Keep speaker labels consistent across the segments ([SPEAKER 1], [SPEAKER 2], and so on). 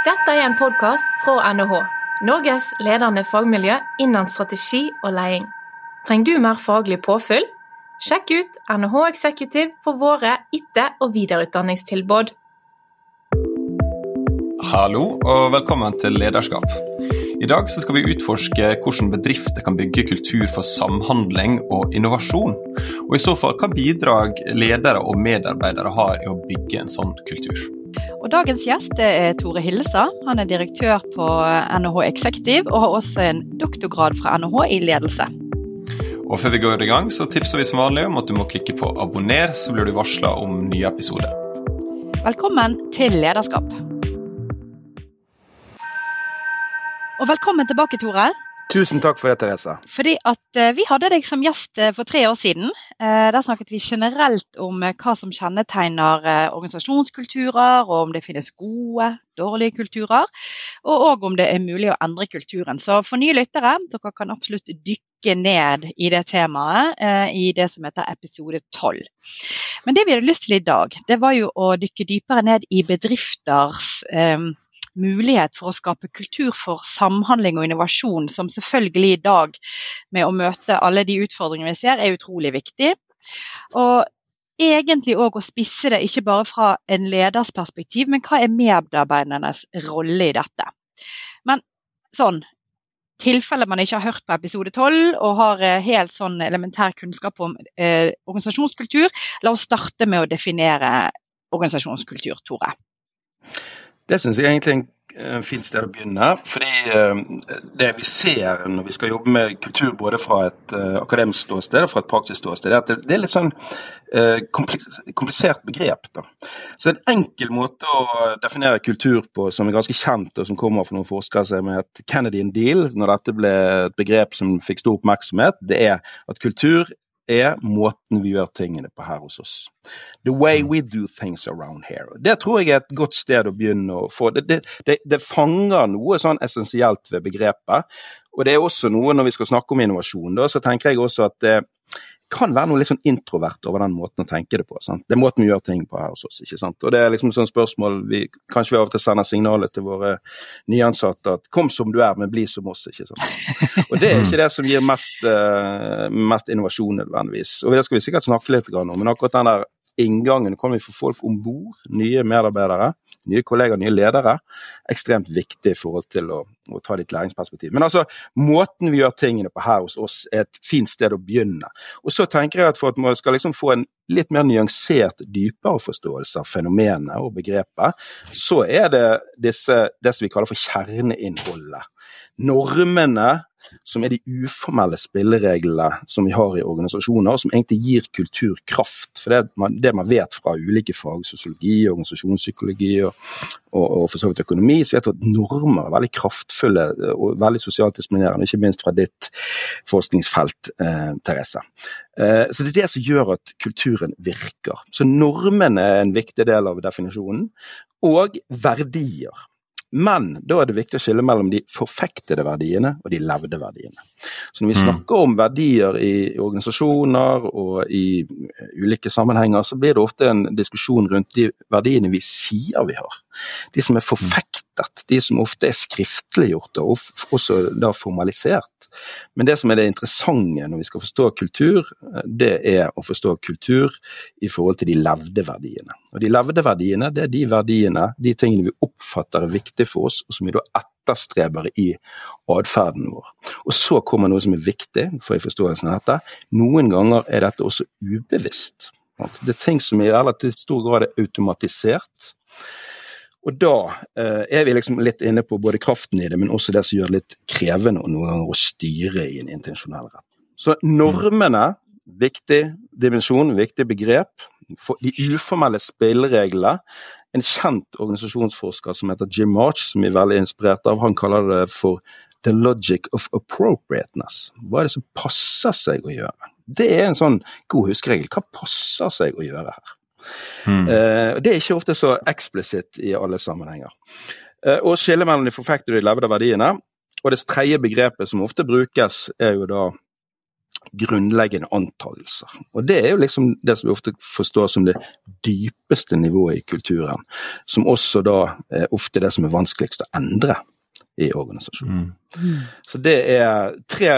[SPEAKER 1] Dette er en podkast fra NHH, Norges ledende fagmiljø innen strategi og leding. Trenger du mer faglig påfyll? Sjekk ut NHH Executive for våre etter- og videreutdanningstilbud.
[SPEAKER 2] Hallo og velkommen til Lederskap. I dag skal vi utforske hvordan bedrifter kan bygge kultur for samhandling og innovasjon. Og i så fall hva bidrag ledere og medarbeidere har i å bygge en sånn kultur.
[SPEAKER 3] Og Dagens gjest er Tore Hillestad. Han er direktør på NHH Executive og har også en doktorgrad fra NHH i ledelse.
[SPEAKER 2] Og Før vi går i gang, så tipser vi som vanlig om at du må klikke på abonner, så blir du varsla om nye episoder.
[SPEAKER 3] Velkommen til Lederskap. Og velkommen tilbake, Tore.
[SPEAKER 4] Tusen takk for det, Therese.
[SPEAKER 3] Fordi at eh, Vi hadde deg som gjest eh, for tre år siden. Eh, Der snakket vi generelt om hva som kjennetegner organisasjonskulturer, og om det finnes gode, dårlige kulturer. Og òg om det er mulig å endre kulturen. Så for nye lyttere, dere kan absolutt dykke ned i det temaet i det som heter episode 12. Men det vi hadde lyst til i dag, det var jo å dykke dypere ned i bedrifters eh, mulighet for å skape kultur for samhandling og innovasjon, som selvfølgelig i dag, med å møte alle de utfordringene vi ser, er utrolig viktig. Og egentlig òg å spisse det ikke bare fra en leders perspektiv, men hva er medarbeidernes rolle i dette. Men sånn, tilfelle man ikke har hørt på episode 12 og har eh, helt sånn elementær kunnskap om eh, organisasjonskultur, la oss starte med å definere organisasjonskultur, Tore.
[SPEAKER 4] Det syns jeg egentlig er en en fint sted å begynne. Fordi eh, det vi ser når vi skal jobbe med kultur både fra et uh, akademisk ståsted og fra et praktisk ståsted, er at det, er litt sånn komplisert begrep. da. Så en enkel måte å definere kultur på som er ganske kjent, og som kommer fra noen forskere som het and Deal, når dette ble et begrep som fikk stor oppmerksomhet, det er at kultur er måten vi gjør tingene på her hos oss. The way we do things around here. Det tror jeg er et godt sted å begynne å få. Det, det, det, det fanger noe sånn essensielt ved begrepet. Og det er også noe når vi skal snakke om innovasjon, da, så tenker jeg også at det kan være noe litt sånn introvert over den måten å tenke det på. Sant? Det er måten vi gjør ting på her hos oss. ikke sant? Og det er liksom sånn spørsmål vi Kanskje vi av og til sender signaler til våre nyansatte at 'kom som du er, men bli som oss'. ikke sant? Og det er ikke det som gir mest, uh, mest innovasjon nødvendigvis. Og det skal vi sikkert snakke litt om, men akkurat den der inngangen, kan vi få folk om bord, nye medarbeidere, nye kollegaer, nye ledere, ekstremt viktig i forhold til å, å ta ditt læringsperspektiv. Men altså, måten vi gjør tingene på her hos oss er et fint sted å begynne. Og så tenker jeg at for at man skal liksom få en litt mer nyansert, dypere forståelse av fenomenet og begrepet, så er det disse, det som vi kaller for kjerneinnholdet. Normene som er de uformelle spillereglene som vi har i organisasjoner, som egentlig gir kultur kraft. For det det man vet fra ulike fag, sosiologi, organisasjonspsykologi og, og, og for så vidt økonomi, så vet tror at normer er veldig kraftfulle og veldig sosialt diskriminerende, ikke minst fra ditt forskningsfelt, eh, Therese. Eh, så det er det som gjør at kulturen virker. Så normene er en viktig del av definisjonen, og verdier. Men da er det viktig å skille mellom de forfektede verdiene og de levde verdiene. Så når vi snakker om verdier i organisasjoner og i ulike sammenhenger, så blir det ofte en diskusjon rundt de verdiene vi sier vi har. De som er forfektet, de som ofte er skriftliggjort og også da formalisert. Men det som er det interessante når vi skal forstå kultur, det er å forstå kultur i forhold til de levde verdiene. Og De levde verdiene det er de verdiene, de tingene vi oppfatter er viktige for oss, og som vi da etterstreber i atferden vår. Og så kommer noe som er viktig for i forståelsen av dette. Noen ganger er dette også ubevisst. Det er ting som i relativt stor grad er automatisert. Og da eh, er vi liksom litt inne på både kraften i det, men også det som gjør det litt krevende noen ganger å styre i en intensjonell rett. Så normene, viktig dimensjon, viktig begrep. De uformelle spillereglene. En kjent organisasjonsforsker som heter Jim March, som vi er veldig inspirert av, han kaller det for the logic of appropriateness. Hva er det som passer seg å gjøre? Det er en sånn god huskeregel. Hva passer seg å gjøre her? Mm. Det er ikke ofte så eksplisitt i alle sammenhenger. Uh, og skille mellom de forfektede og de levde verdiene. Og det tredje begrepet som ofte brukes, er jo da grunnleggende antagelser. Og Det er jo liksom det som vi ofte forstår som det dypeste nivået i kulturen. Som også da er ofte det som er vanskeligst å endre i organisasjonen. Mm. Så Det er tre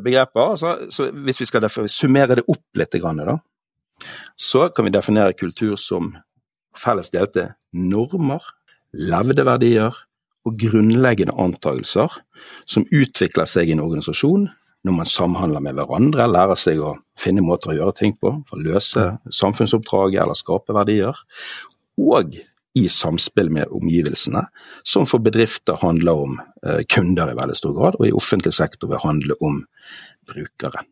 [SPEAKER 4] begreper. Altså, så Hvis vi skal derfor summere det opp litt, da, så kan vi definere kultur som felles delte normer, levde verdier og grunnleggende antakelser som utvikler seg i en organisasjon når man samhandler med hverandre, lærer seg å finne måter å gjøre ting på for å løse samfunnsoppdraget eller skape verdier, og i samspill med omgivelsene, som for bedrifter handler om eh, kunder i veldig stor grad, og i offentlig sektor vil handle om brukere.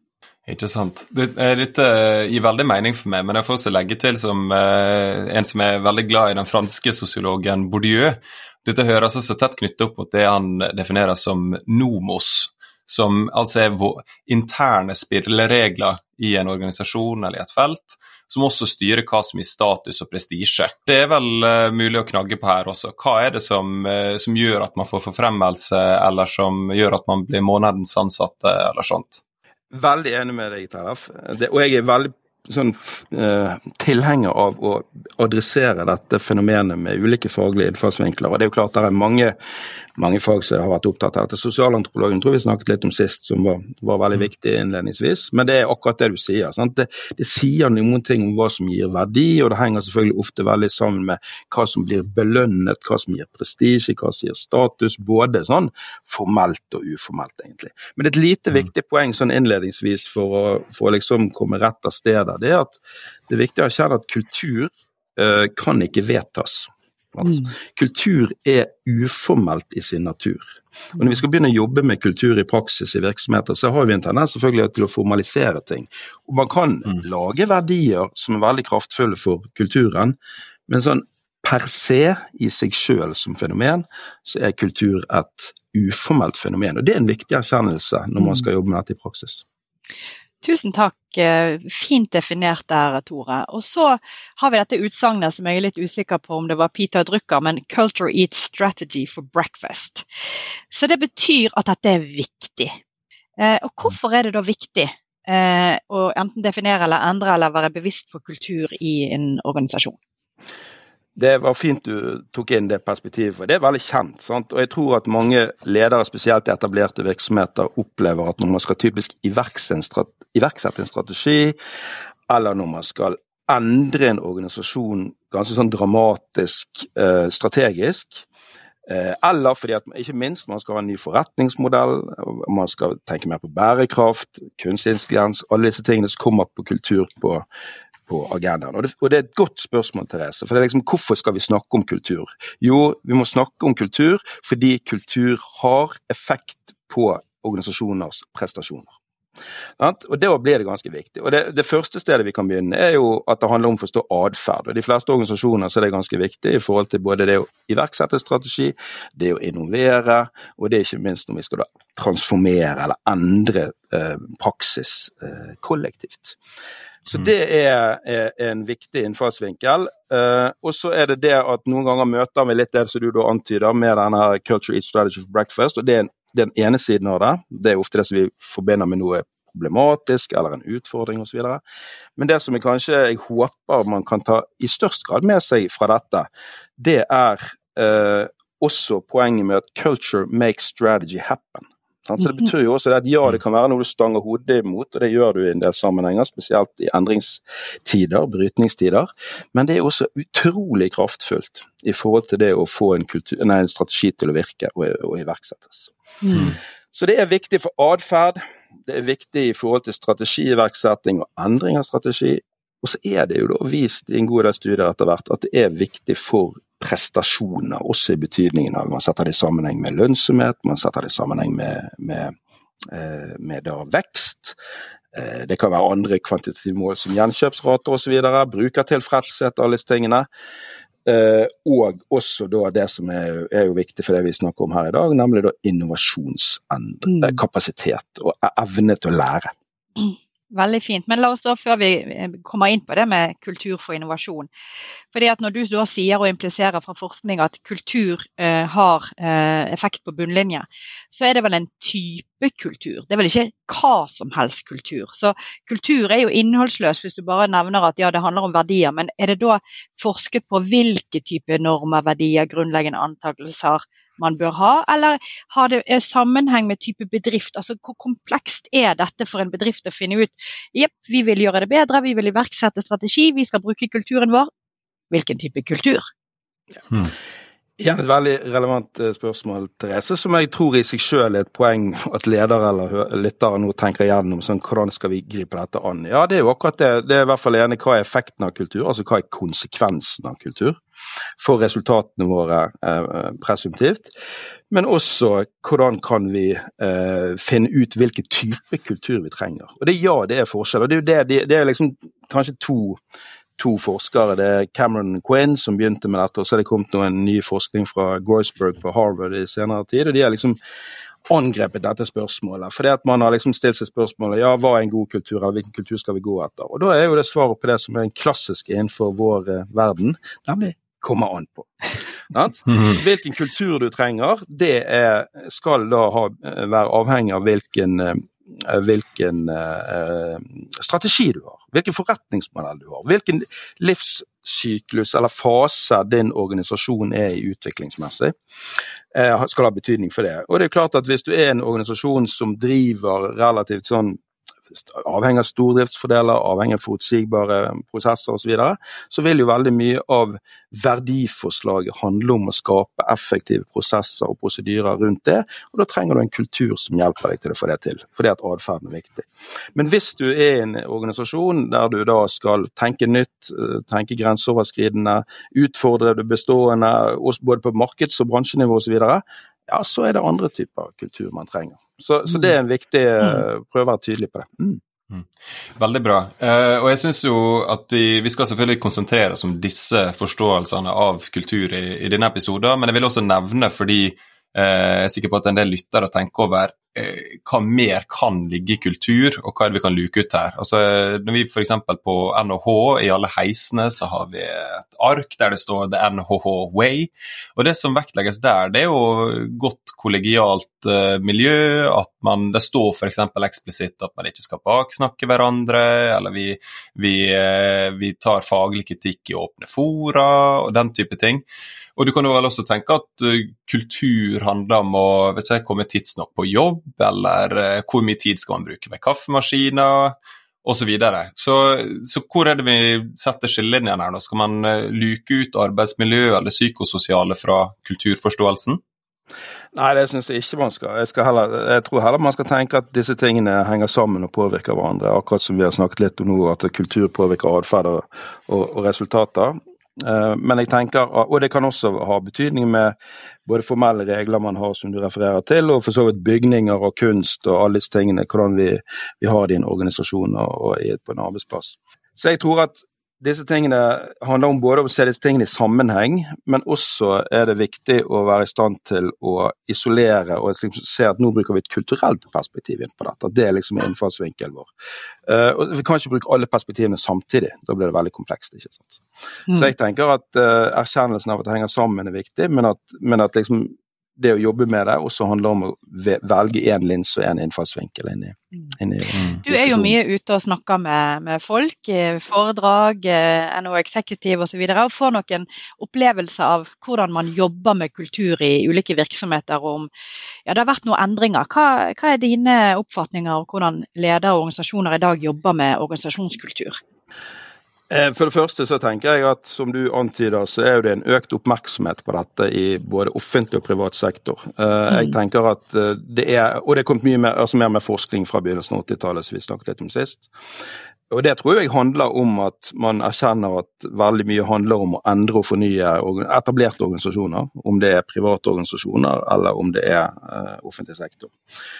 [SPEAKER 2] Ikke sant. Eh, dette gir veldig mening for meg, men jeg får også legge til som eh, en som er veldig glad i den franske sosiologen Bourdieu. Dette høres også tett knyttet opp mot det han definerer som nomos, som altså er interne spilleregler i en organisasjon eller i et felt, som også styrer hva som gir status og prestisje. Det er vel eh, mulig å knagge på her også. Hva er det som, eh, som, gjør at man får forfremmelse, eller som gjør at man blir månedens ansatte, eller sånt?
[SPEAKER 4] Veldig enig med deg, Tellef. Og jeg er veldig sånn, uh, tilhenger av å adressere dette fenomenet med ulike faglige innfallsvinkler. Og det er jo klart det er mange, mange fag som har vært opptatt av dette. Sosialantropologen tror vi snakket litt om sist, som var, var veldig mm. viktig innledningsvis. Men det er akkurat det du sier. Det, det, sier noen ting om hva som gir verdi, og det henger selvfølgelig ofte veldig sammen med hva som blir belønnet, hva som gir prestisje, hva som gir status. Både sånn formelt og uformelt, egentlig. Men et lite mm. viktig poeng sånn innledningsvis for å, for å liksom komme rett av stedet det er at det er viktig å erkjenne at kultur uh, kan ikke vedtas. Mm. Kultur er uformelt i sin natur. Og Når vi skal begynne å jobbe med kultur i praksis i virksomheter, så har vi en tendens selvfølgelig til å formalisere ting. Og Man kan mm. lage verdier som er veldig kraftfulle for kulturen, men sånn per se i seg sjøl som fenomen, så er kultur et uformelt fenomen. Og Det er en viktig erkjennelse når man mm. skal jobbe med dette i praksis.
[SPEAKER 3] Tusen takk. Eh, fint definert der, Tore. Og så har vi dette utsagnet som jeg er litt usikker på om det var Peter Drucker, men 'culture eats strategy for breakfast'. Så det betyr at dette er viktig. Eh, og hvorfor er det da viktig eh, å enten definere eller endre eller være bevisst for kultur i en organisasjon?
[SPEAKER 4] Det var fint du tok inn det perspektivet, for det er veldig kjent. Sant? Og jeg tror at mange ledere, spesielt i etablerte virksomheter, opplever at når man skal typisk iverksette en strategi, eller når man skal endre en organisasjon ganske sånn dramatisk eh, strategisk, eh, eller fordi at ikke minst man skal ha en ny forretningsmodell, man skal tenke mer på bærekraft, kunstig intelligens, alle disse tingene som kommer på kultur på på agendaen. Og det, og det, er et godt spørsmål, Therese. For det er liksom, Hvorfor skal vi snakke om kultur? Jo, vi må snakke om kultur fordi kultur har effekt på organisasjoners prestasjoner. Og Da blir det ganske viktig. Og det, det, første stedet vi kan begynne, er jo at det handler om å forstå atferd. Og De fleste organisasjoner så er det ganske viktig i forhold til både det å iverksette strategi, det å innovere, og det er ikke minst når vi skal da transformere eller endre eh, praksis eh, kollektivt. Så mm. det er, er en viktig innfallsvinkel. Uh, og så er det det at noen ganger møter vi litt det som du da antyder, med denne Culture Eat Strategy for Breakfast. og det er den ene siden av det. Det er ofte det som vi forbinder med noe problematisk eller en utfordring osv. Men det som jeg kanskje jeg håper man kan ta i størst grad med seg fra dette, det er uh, også poenget med at culture makes strategy happen. Så Det betyr jo også at ja, det kan være noe du stanger hodet imot, og det gjør du i en del sammenhenger, spesielt i endringstider, brytningstider. Men det er også utrolig kraftfullt i forhold til det å få en, kultur, nei, en strategi til å virke og, og iverksettes. Mm. Så det er viktig for atferd, det er viktig i forhold til strategiiverksetting og endring av strategi. Og så er det jo da vist i en god del studier etter hvert at det er viktig for prestasjoner, også i betydningen av man setter det i sammenheng med lønnsomhet, man setter det i sammenheng med, med, eh, med da vekst. Eh, det kan være andre kvantitative mål som gjenkjøpsrater osv., brukertilfredshet, alle disse tingene. Eh, og også da det som er, er, jo viktig for det vi snakker om her i dag, nemlig da innovasjonsendring, mm. og evne til å lære.
[SPEAKER 3] Veldig fint. Men la oss da, før vi eh, kommer inn på det med kultur for innovasjon. Fordi at Når du da sier og impliserer fra forskning at kultur eh, har eh, effekt på bunnlinje, så er det vel en type kultur. Det er vel ikke hva som helst kultur. Så kultur er jo innholdsløs hvis du bare nevner at ja, det handler om verdier. Men er det da forsket på hvilke type normer, verdier, grunnleggende antakelser, man bør ha, eller har det sammenheng med type bedrift? Altså Hvor komplekst er dette for en bedrift å finne ut jepp, vi vil gjøre det bedre, vi vil iverksette strategi, vi skal bruke kulturen vår. Hvilken type kultur?
[SPEAKER 4] Ja. Hmm. Igjen et veldig relevant eh, spørsmål, Therese, som jeg tror i seg selv er et poeng at ledere eller lyttere nå tenker igjennom sånn, hvordan skal vi gripe dette an. Ja, Det er jo akkurat det. Det er i hvert fall enig hva er effekten av kultur, altså hva er konsekvensen av kultur for resultatene våre eh, presumptivt. Men også hvordan kan vi eh, finne ut hvilken type kultur vi trenger. Og det Ja, det er forskjell. og det jo det, det er liksom kanskje to to forskere. Det er Cameron Quinn som begynte med dette, og så er det kommet noen ny forskning fra Groisberg på Harvard i senere tid. og de har liksom angrepet dette spørsmålet. Fordi at Man har liksom stilt seg spørsmålet ja, hva er en god kultur, eller hvilken kultur skal vi gå etter. Og Da er jo det svaret på det som er en klassisk innenfor vår eh, verden, nemlig komme an på. Mhm. Hvilken kultur du trenger, det er, skal da ha, eh, være avhengig av hvilken eh, Eh, hvilken eh, strategi du har, hvilken forretningsmodell du har, hvilken livssyklus eller fase din organisasjon er i utviklingsmessig, eh, skal ha betydning for det. Og det er klart at Hvis du er en organisasjon som driver relativt sånn avhengig av stordriftsfordeler, avhengig av forutsigbare prosesser osv., så, videre, så vil jo veldig mye av verdiforslaget handle om å skape effektive prosesser og prosedyrer rundt det. og Da trenger du en kultur som hjelper deg til å få det til, fordi at atferden er viktig. Men hvis du er en organisasjon der du da skal tenke nytt, eh, tenke grenseoverskridende, utfordre det bestående både på markeds- og bransjenivå osv., ja, så er det andre typer kultur man trenger. Så, så det er en viktig mm. Eh, Prøve å være tydelig på det. Mm.
[SPEAKER 2] Mm. Veldig bra. Uh, og jeg synes jo at vi, vi, skal selvfølgelig konsentrere oss om disse forståelsene av kultur i, i denne episoden, men jeg vil også nevne, fordi uh, jeg er sikker på at en del lyttere tenker over hva mer kan ligge i kultur, og hva er det vi kan luke ut her. Altså, når vi F.eks. på NHH, i alle heisene, så har vi et ark der det står The NHH Way. Og Det som vektlegges der, det er jo godt kollegialt uh, miljø. at man, Det står f.eks. eksplisitt at man ikke skal baksnakke hverandre, eller vi, vi, uh, vi tar faglig kritikk i åpne fora, og den type ting. Og du kan jo vel også tenke at uh, kultur handler om å vet ikke, komme tidsnok på jobb, eller uh, hvor mye tid skal man bruke med kaffemaskiner, osv. Så, videre. så Så hvor er det vi setter skillelinjene her nå? Skal man uh, luke ut arbeidsmiljø eller psykososiale fra kulturforståelsen?
[SPEAKER 4] Nei, det syns jeg ikke man skal. Jeg, skal heller, jeg, tror heller man skal tenke at disse tingene henger sammen og påvirker hverandre. Akkurat som vi har snakket litt om nå, at kultur påvirker atferd og, og, resultater. Eh, men jeg tenker, Og det kan også ha betydning med både formelle regler man har som du refererer til, og for så vidt bygninger og kunst og alle disse tingene, hvordan vi, vi har det i en organisasjon og på en arbeidsplass. Så jeg tror at disse tingene handler om både å se disse tingene i sammenheng, men også er det viktig å være i stand til å isolere og liksom se at nå bruker vi et kulturelt perspektiv inn på dette. Det er liksom innfallsvinkelen vår. Uh, og Vi kan ikke bruke alle perspektivene samtidig, da blir det veldig komplekst. ikke sant? Mm. Så jeg tenker at uh, erkjennelsen av at det henger sammen er viktig, men at, men at liksom det å jobbe med det og så handler det om å velge én linse og én innfallsvinkel. Inn i, mm. inn i,
[SPEAKER 3] mm. du er jo mye ute og snakker med, med folk, foredrag, eh, NHO Executive osv. Og, så og får noen opplevelser av hvordan man jobber med kultur i ulike virksomheter. om ja, det har vært noen endringer. Hva, hva er dine oppfatninger av hvordan ledere og organisasjoner i dag jobber med organisasjonskultur?
[SPEAKER 4] Eh, for det første så tenker jeg at som du antyder, så er det en økt oppmerksomhet på dette i både offentlig og privat sektor. Eh, jeg mm. tenker at eh, det er, Og det er kommet mye mer, altså mer med forskning fra begynnelsen av 80-tallet, som vi snakket litt om sist. Og Det tror jeg handler om at man erkjenner at veldig mye handler om å endre og fornye etablerte organisasjoner. Om det er private organisasjoner eller om det er uh, offentlig sektor.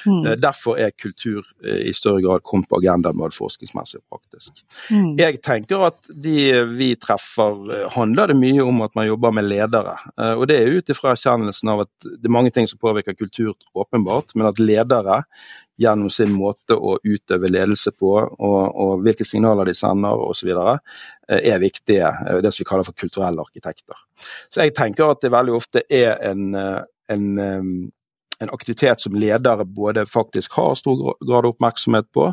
[SPEAKER 4] Mm. Uh, derfor er kultur uh, i større grad kommet på agendaen både forskningsmessig og praktisk. Mm. Jeg tenker at de vi treffer, handler det mye om at man jobber med ledere. og Det er ut ifra erkjennelsen av at det er mange ting som påvirker kultur, åpenbart, men at ledere gjennom sin måte å utøve ledelse på, og, og hvilke signaler de sender osv., er viktige. Det som vi kaller for kulturelle arkitekter. Så jeg tenker at det veldig ofte er en, en en aktivitet som ledere både faktisk har stor grad av oppmerksomhet på,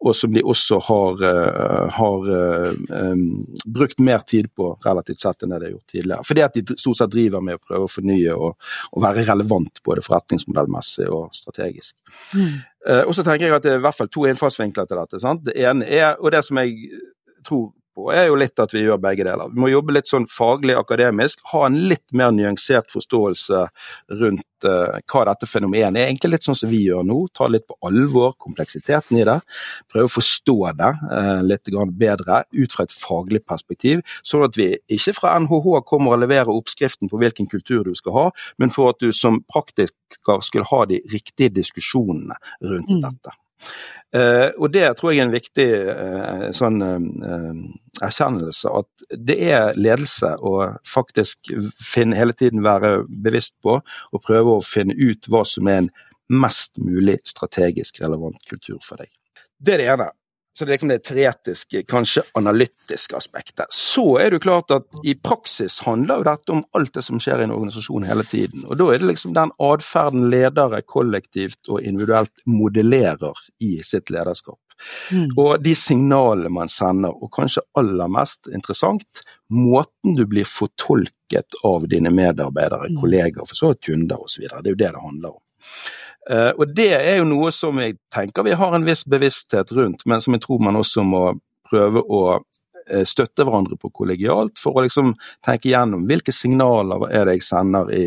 [SPEAKER 4] og som de også har, uh, har um, brukt mer tid på relativt sett enn det de har gjort tidligere. Fordi at de stort sett driver med å prøve å fornye og, og være relevant både forretningsmodellmessig og strategisk. Mm. Uh, og så tenker jeg at Det er i hvert fall to innfallsvinkler til dette. Sant? Det ene er, og det som jeg tror på, er jo litt at vi gjør begge deler. Vi må jobbe litt sånn faglig akademisk, ha en litt mer nyansert forståelse rundt uh, hva dette fenomenet er. Egentlig litt sånn som vi gjør nå. Ta litt på alvor kompleksiteten i det. Prøve å forstå det uh, litt bedre ut fra et faglig perspektiv. Sånn at vi ikke fra NHH kommer og leverer oppskriften på hvilken kultur du skal ha, men for at du som praktiker skulle ha de riktige diskusjonene rundt mm. dette. Uh, og Det tror jeg er en viktig uh, sånn, uh, erkjennelse, at det er ledelse å faktisk finne, hele tiden være bevisst på og prøve å finne ut hva som er en mest mulig strategisk relevant kultur for deg. Det er det ene. Så det er liksom det teoretiske, kanskje analytiske aspektet. Så er det jo klart at i praksis handler jo dette om alt det som skjer i en organisasjon hele tiden. Og da er det liksom den atferden ledere kollektivt og individuelt modellerer i sitt lederskap. Mm. Og de signalene man sender, og kanskje aller mest interessant, måten du blir fortolket av dine medarbeidere, mm. kollegaer, for så vidt kunder osv. Det er jo det det handler om. Uh, og Det er jo noe som jeg tenker vi har en viss bevissthet rundt, men som jeg tror man også må prøve å uh, støtte hverandre på kollegialt, for å liksom tenke gjennom hvilke signaler er det jeg sender i,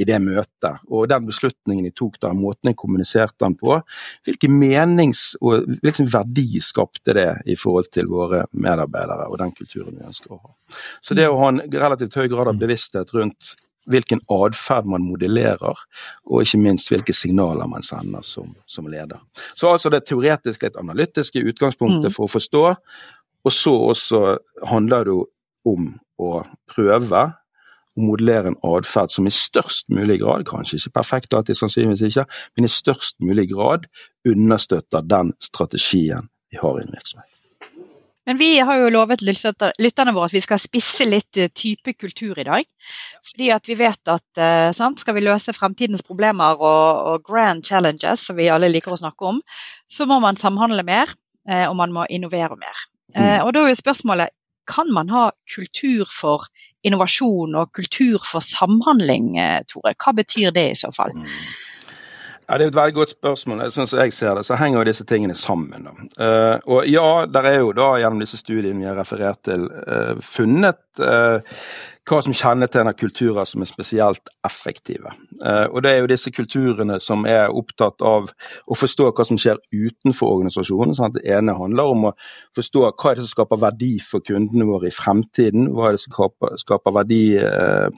[SPEAKER 4] i det møtet. Og den beslutningen jeg tok der, måten jeg kommuniserte den på, hvilken menings- og hvilken verdi skapte det i forhold til våre medarbeidere og den kulturen vi ønsker å ha. Så det å ha en relativt høy grad av bevissthet rundt hvilken atferd man modellerer, og ikke minst hvilke signaler man sender som, som leder. Så altså det teoretiske, litt analytiske utgangspunktet mm. for å forstå, og så også handler det om å prøve å modellere en atferd som i størst mulig grad, kanskje ikke perfekt alltid, sannsynligvis ikke, men i størst mulig grad understøtter den strategien vi har i en virksomhet.
[SPEAKER 3] Men vi har jo lovet lytterne våre at vi skal spisse litt eh, type kultur i dag. Fordi at vi vet at eh, sant, skal vi løse fremtidens problemer og, og, grand challenges, som vi alle liker å snakke om, så må man samhandle mer, eh, og man må innovere mer. Mm. Og da er jo spørsmålet kan man ha kultur for innovasjon og kultur for samhandling, Tore? Hva betyr det i så fall? Mm.
[SPEAKER 4] Ja, Det er et veldig godt spørsmål. Sånn som jeg ser det, så henger jo disse tingene sammen. Uh, og ja, der er jo da gjennom disse studiene vi har referert til, uh, funnet uh, hva som kjennetegner kulturer som er spesielt effektive. og Det er jo disse kulturene som er opptatt av å forstå hva som skjer utenfor organisasjonen. Sånn det ene handler om å forstå hva er det som skaper verdi for kundene våre i fremtiden. Hva er det som skaper, skaper verdi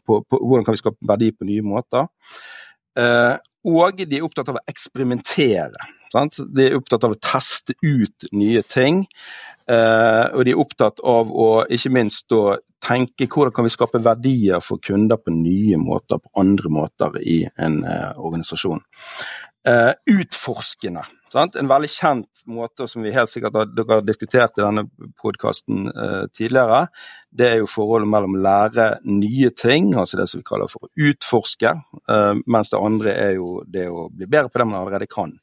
[SPEAKER 4] på, på, hvordan kan vi skape verdi på nye måter. Uh, og de er opptatt av å eksperimentere. Sant? De er opptatt av å teste ut nye ting. Uh, og de er opptatt av å ikke minst da tenke hvordan kan vi skape verdier for kunder på nye måter, på andre måter i en uh, organisasjon. Uh, utforskende. Sant? En veldig kjent måte som vi helt sikkert har, dere har diskutert i denne podkasten uh, tidligere, det er jo forholdet mellom lære nye ting, altså det som vi kaller for å utforske, uh, mens det andre er jo det å bli bedre på det man allerede kan.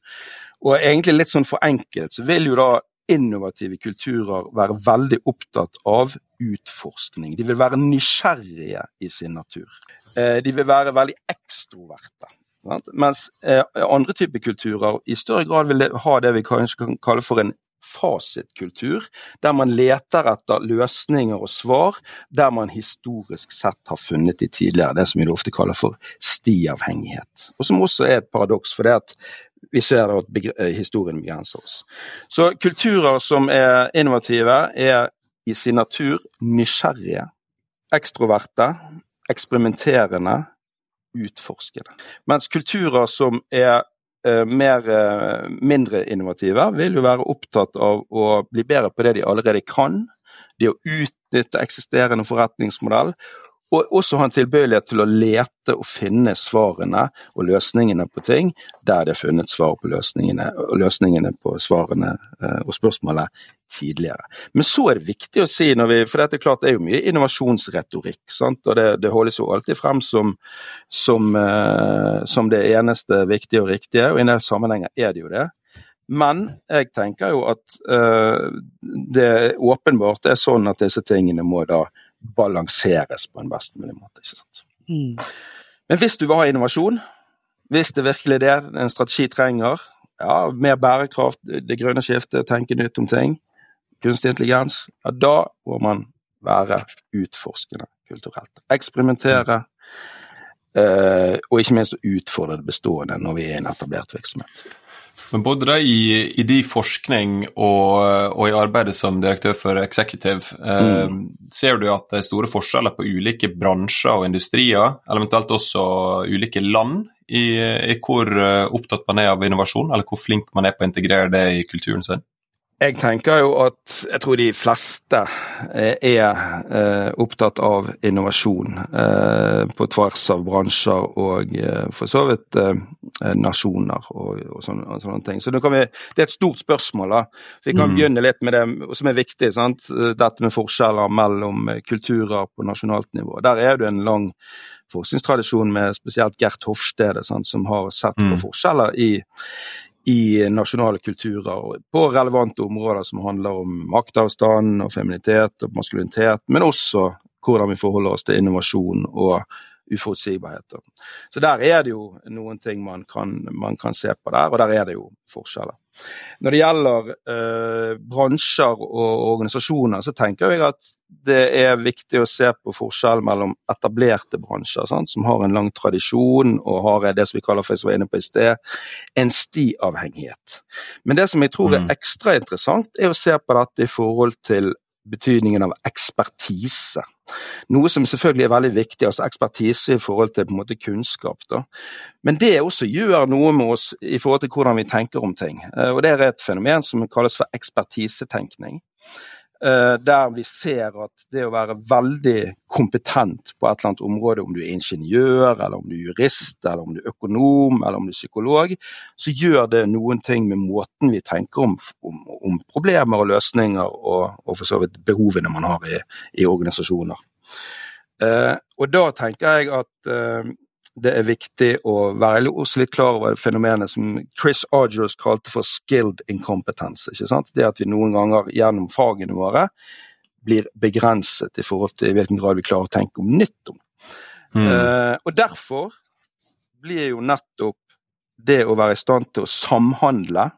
[SPEAKER 4] Og egentlig litt sånn forenklet så vil jo da innovative kulturer være veldig opptatt av utforskning. De vil være nysgjerrige i sin natur. De vil være veldig ekstroverte. Mens eh, andre typer kulturer i større grad vil ha det vi kanskje kan kalle for en fasitkultur, der man leter etter løsninger og svar der man historisk sett har funnet de tidligere, det som vi ofte kaller for stiavhengighet. Og som også er et paradoks, for det at vi ser at eh, historien begrenser oss. Så kulturer som er innovative, er i sin natur nysgjerrige, ekstroverte, eksperimenterende, utforske det. Mens kulturer som er eh, mer, eh, mindre innovative, vil jo være opptatt av å bli bedre på det de allerede kan. Det å utnytte eksisterende forretningsmodell. og også ha en tilbøyelighet til å lete og finne svarene og løsningene på ting der det har funnet svar på løsningene, og løsningene på svarene eh, og spørsmålet tidligere. Men så er det viktig å si, når vi, for dette er klart det er jo mye innovasjonsretorikk, sant? og det, det, holdes jo alltid frem som, som, uh, som, det eneste viktige og riktige, og i denne sammenhengen er det jo det. Men jeg tenker jo at uh, det åpenbart er sånn at disse tingene må da balanseres på en best mulig måte. ikke sant? Mm. Men hvis du vil ha innovasjon, hvis det virkelig er det en strategi trenger, ja, mer bærekraft, det grønne skiftet, tenke nytt om ting, kunstig intelligens, ja, da må man være utforskende kulturelt. Eksperimentere, eh, og ikke minst utfordre det bestående når vi er i en etablert virksomhet.
[SPEAKER 2] Men både da i, i de forskning og, og, i arbeidet som direktør for Executive, eh, mm. ser du at det er store forskjeller på ulike bransjer og industrier, eventuelt også ulike land, i, i hvor eh, opptatt man er av innovasjon, eller hvor flink man er på å integrere det i kulturen sin?
[SPEAKER 4] Jeg tenker jo at jeg tror de fleste eh, er eh, opptatt av innovasjon eh, på tvers av bransjer og for så vidt nasjoner og, og, sånne, og sånne, ting. Så det, vi, det, er et stort spørsmål. da. Vi kan mm. begynne litt med det som er viktig. Sant? Dette med forskjeller mellom kulturer på nasjonalt nivå. Der er det en lang forskningstradisjon med spesielt Gert Hofstede, sant, som har sett på mm. forskjeller i, i nasjonale kulturer på relevante områder som handler om maktavstand og feminitet og maskulinitet, men også hvordan vi forholder oss til innovasjon og uforutsigbarhet. Så der er det jo noen ting man kan, man kan se på der, og der er det jo forskjeller. Når det gjelder eh, bransjer og organisasjoner, så tenker jeg at det er viktig å se på forskjell mellom etablerte bransjer, sant, som har en lang tradisjon og har det som vi kaller for, som var inne på i sted, en stiavhengighet. Men det som jeg tror er mm. ekstra interessant, er å se på dette i forhold til betydningen av ekspertise. Noe som selvfølgelig er veldig viktig, altså ekspertise i forhold til på en måte kunnskap. Da. Men det også gjør noe med oss i forhold til hvordan vi tenker om ting. Eh, og Det er et fenomen som kalles for ekspertisetenkning. Eh, der vi ser at det å være veldig kompetent på et eller annet område, om du er ingeniør, eller om du er jurist, eller om du er økonom, eller om du er psykolog, så gjør det noen ting med måten vi tenker om, om, om problemer og løsninger, og, og, for så vidt behovene man har i, i organisasjoner. Eh, og da tenker jeg at uh, det er viktig å være også litt klar over fenomenet som Chris Argers kalte for 'skilled incompetence'. ikke sant? Det at vi noen ganger gjennom fagene våre blir begrenset i forhold til i hvilken grad vi klarer å tenke om nytt om. Mm. Uh, og derfor blir jo nettopp det å være i stand til å samhandle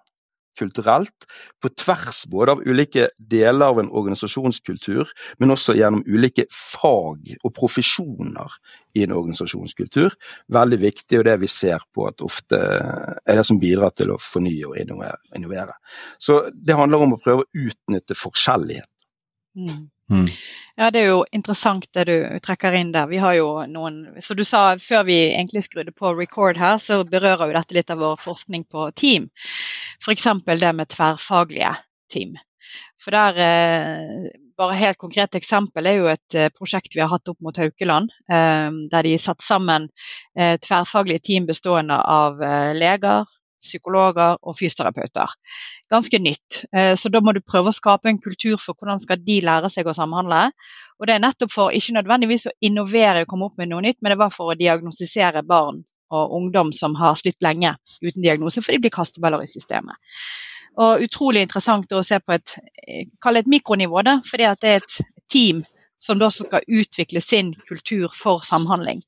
[SPEAKER 4] kulturelt, på tvers både av ulike deler av en organisasjonskultur, men også gjennom ulike fag og profesjoner i en organisasjonskultur. Veldig viktig, og det vi ser på at ofte er det som bidrar til å fornye og innovere. Så det handler om å prøve å utnytte forskjellighet.
[SPEAKER 3] Mm. Mm. Ja, Det er jo interessant det du trekker inn der. Vi har jo noen, så du sa Før vi egentlig skrudde på record her, så berører jo dette litt av vår forskning på team. F.eks. det med tverrfaglige team. For der, eh, bare helt konkret eksempel er jo et eh, prosjekt vi har hatt opp mot Haukeland. Eh, der de satt sammen tverrfaglige team bestående av leger, psykologer og fysioterapeuter. Ganske nytt. Så da må du prøve å skape en kultur for hvordan skal de lære seg å samhandle. Og det er nettopp for ikke nødvendigvis å innovere og komme opp med noe nytt, men det var for å diagnostisere barn og ungdom som har slitt lenge uten diagnose, for de blir kasteballer i systemet. Og utrolig interessant å se på et, et mikronivå, da, fordi det er et team som da skal utvikle sin kultur for samhandling.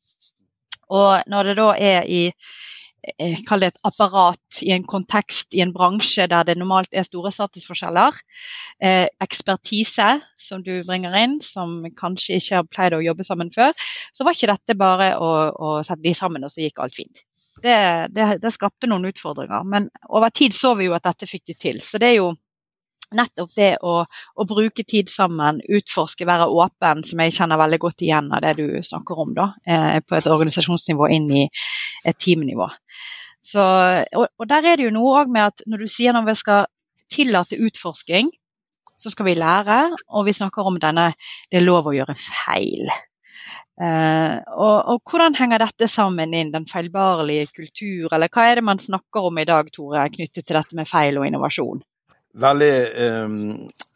[SPEAKER 3] Og når det da er i Eh, kall det et apparat i en kontekst, i en bransje der det normalt er store statusforskjeller. Eh, ekspertise som du bringer inn, som kanskje ikke har pleid å jobbe sammen før. Så var ikke dette bare å, å sette de sammen, og så gikk alt fint. Det, det, det, skapte noen utfordringer. Men over tid så vi jo at dette fikk de til. Så det er jo nettopp det å, å, bruke tid sammen, utforske, være åpen, som jeg kjenner veldig godt igjen av det du snakker om, da, eh, på et organisasjonsnivå inn i et teamnivå. Så, og, og, der er det jo noe òg med at når du sier når vi skal tillate utforsking, så skal vi lære, og vi snakker om denne det er lov å gjøre feil. Eh, og, og, Hvordan henger dette sammen inn, den feilbarlige kultur, eller hva er det man snakker om i dag, Tore, knyttet til dette med feil og innovasjon?
[SPEAKER 4] Veldig eh,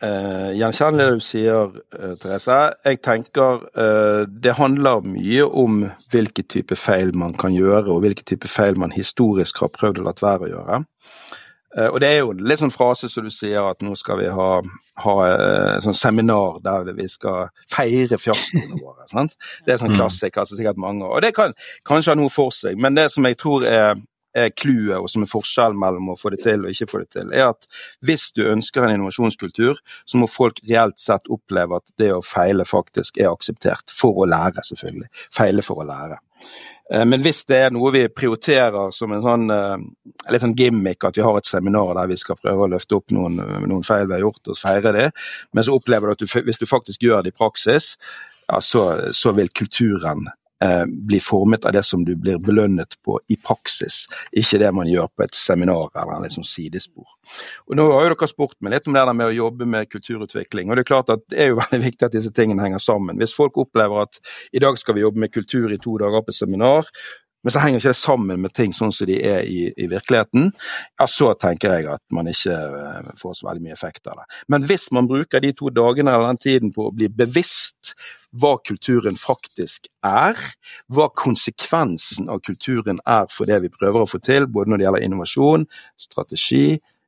[SPEAKER 4] eh, gjenkjennelig det du sier, eh, Therese. Jeg tenker eh, det handler mye om hvilke type feil man kan gjøre, og hvilke type feil man historisk har prøvd å la være å gjøre. Eh, og det er jo litt sånn frase som du sier, at nå skal vi ha, ha et sånn seminar der vi skal feire fjaskoene våre. Sant? Det er sånn mm. klassiker som sikkert mange Og det kan kanskje ha noe for seg, men det som jeg tror er er clouet og som er forskjellen mellom å få det til og ikke få det til, er at hvis du ønsker en innovasjonskultur, så må folk reelt sett oppleve at det å feile faktisk er akseptert. For å lære, selvfølgelig. Feile for å lære. Eh, men hvis det er noe vi prioriterer som en sånn eh, litt sånn gimmick, at vi har et seminar der vi skal prøve å løfte opp noen, noen feil vi har gjort og feire det, men så opplever du at du, hvis du faktisk gjør det i praksis, ja, så, så vil kulturen eh, blir formet av det som du blir belønnet på i praksis, ikke det man gjør på et seminar eller et sånt sidespor. Og Nå har jo dere spurt meg litt om det der med å jobbe med kulturutvikling. og Det er klart at det er jo veldig viktig at disse tingene henger sammen. Hvis folk opplever at i dag skal vi jobbe med kultur i to dager på seminar, men så henger ikke det sammen med ting sånn som de er i, i, virkeligheten, ja, så tenker jeg at man ikke eh, får så veldig mye effekt av det. Men hvis man bruker de to dagene eller den tiden på å bli bevisst hva kulturen faktisk er, hva konsekvensen av kulturen er for det vi prøver å få til, både når det gjelder innovasjon, strategi,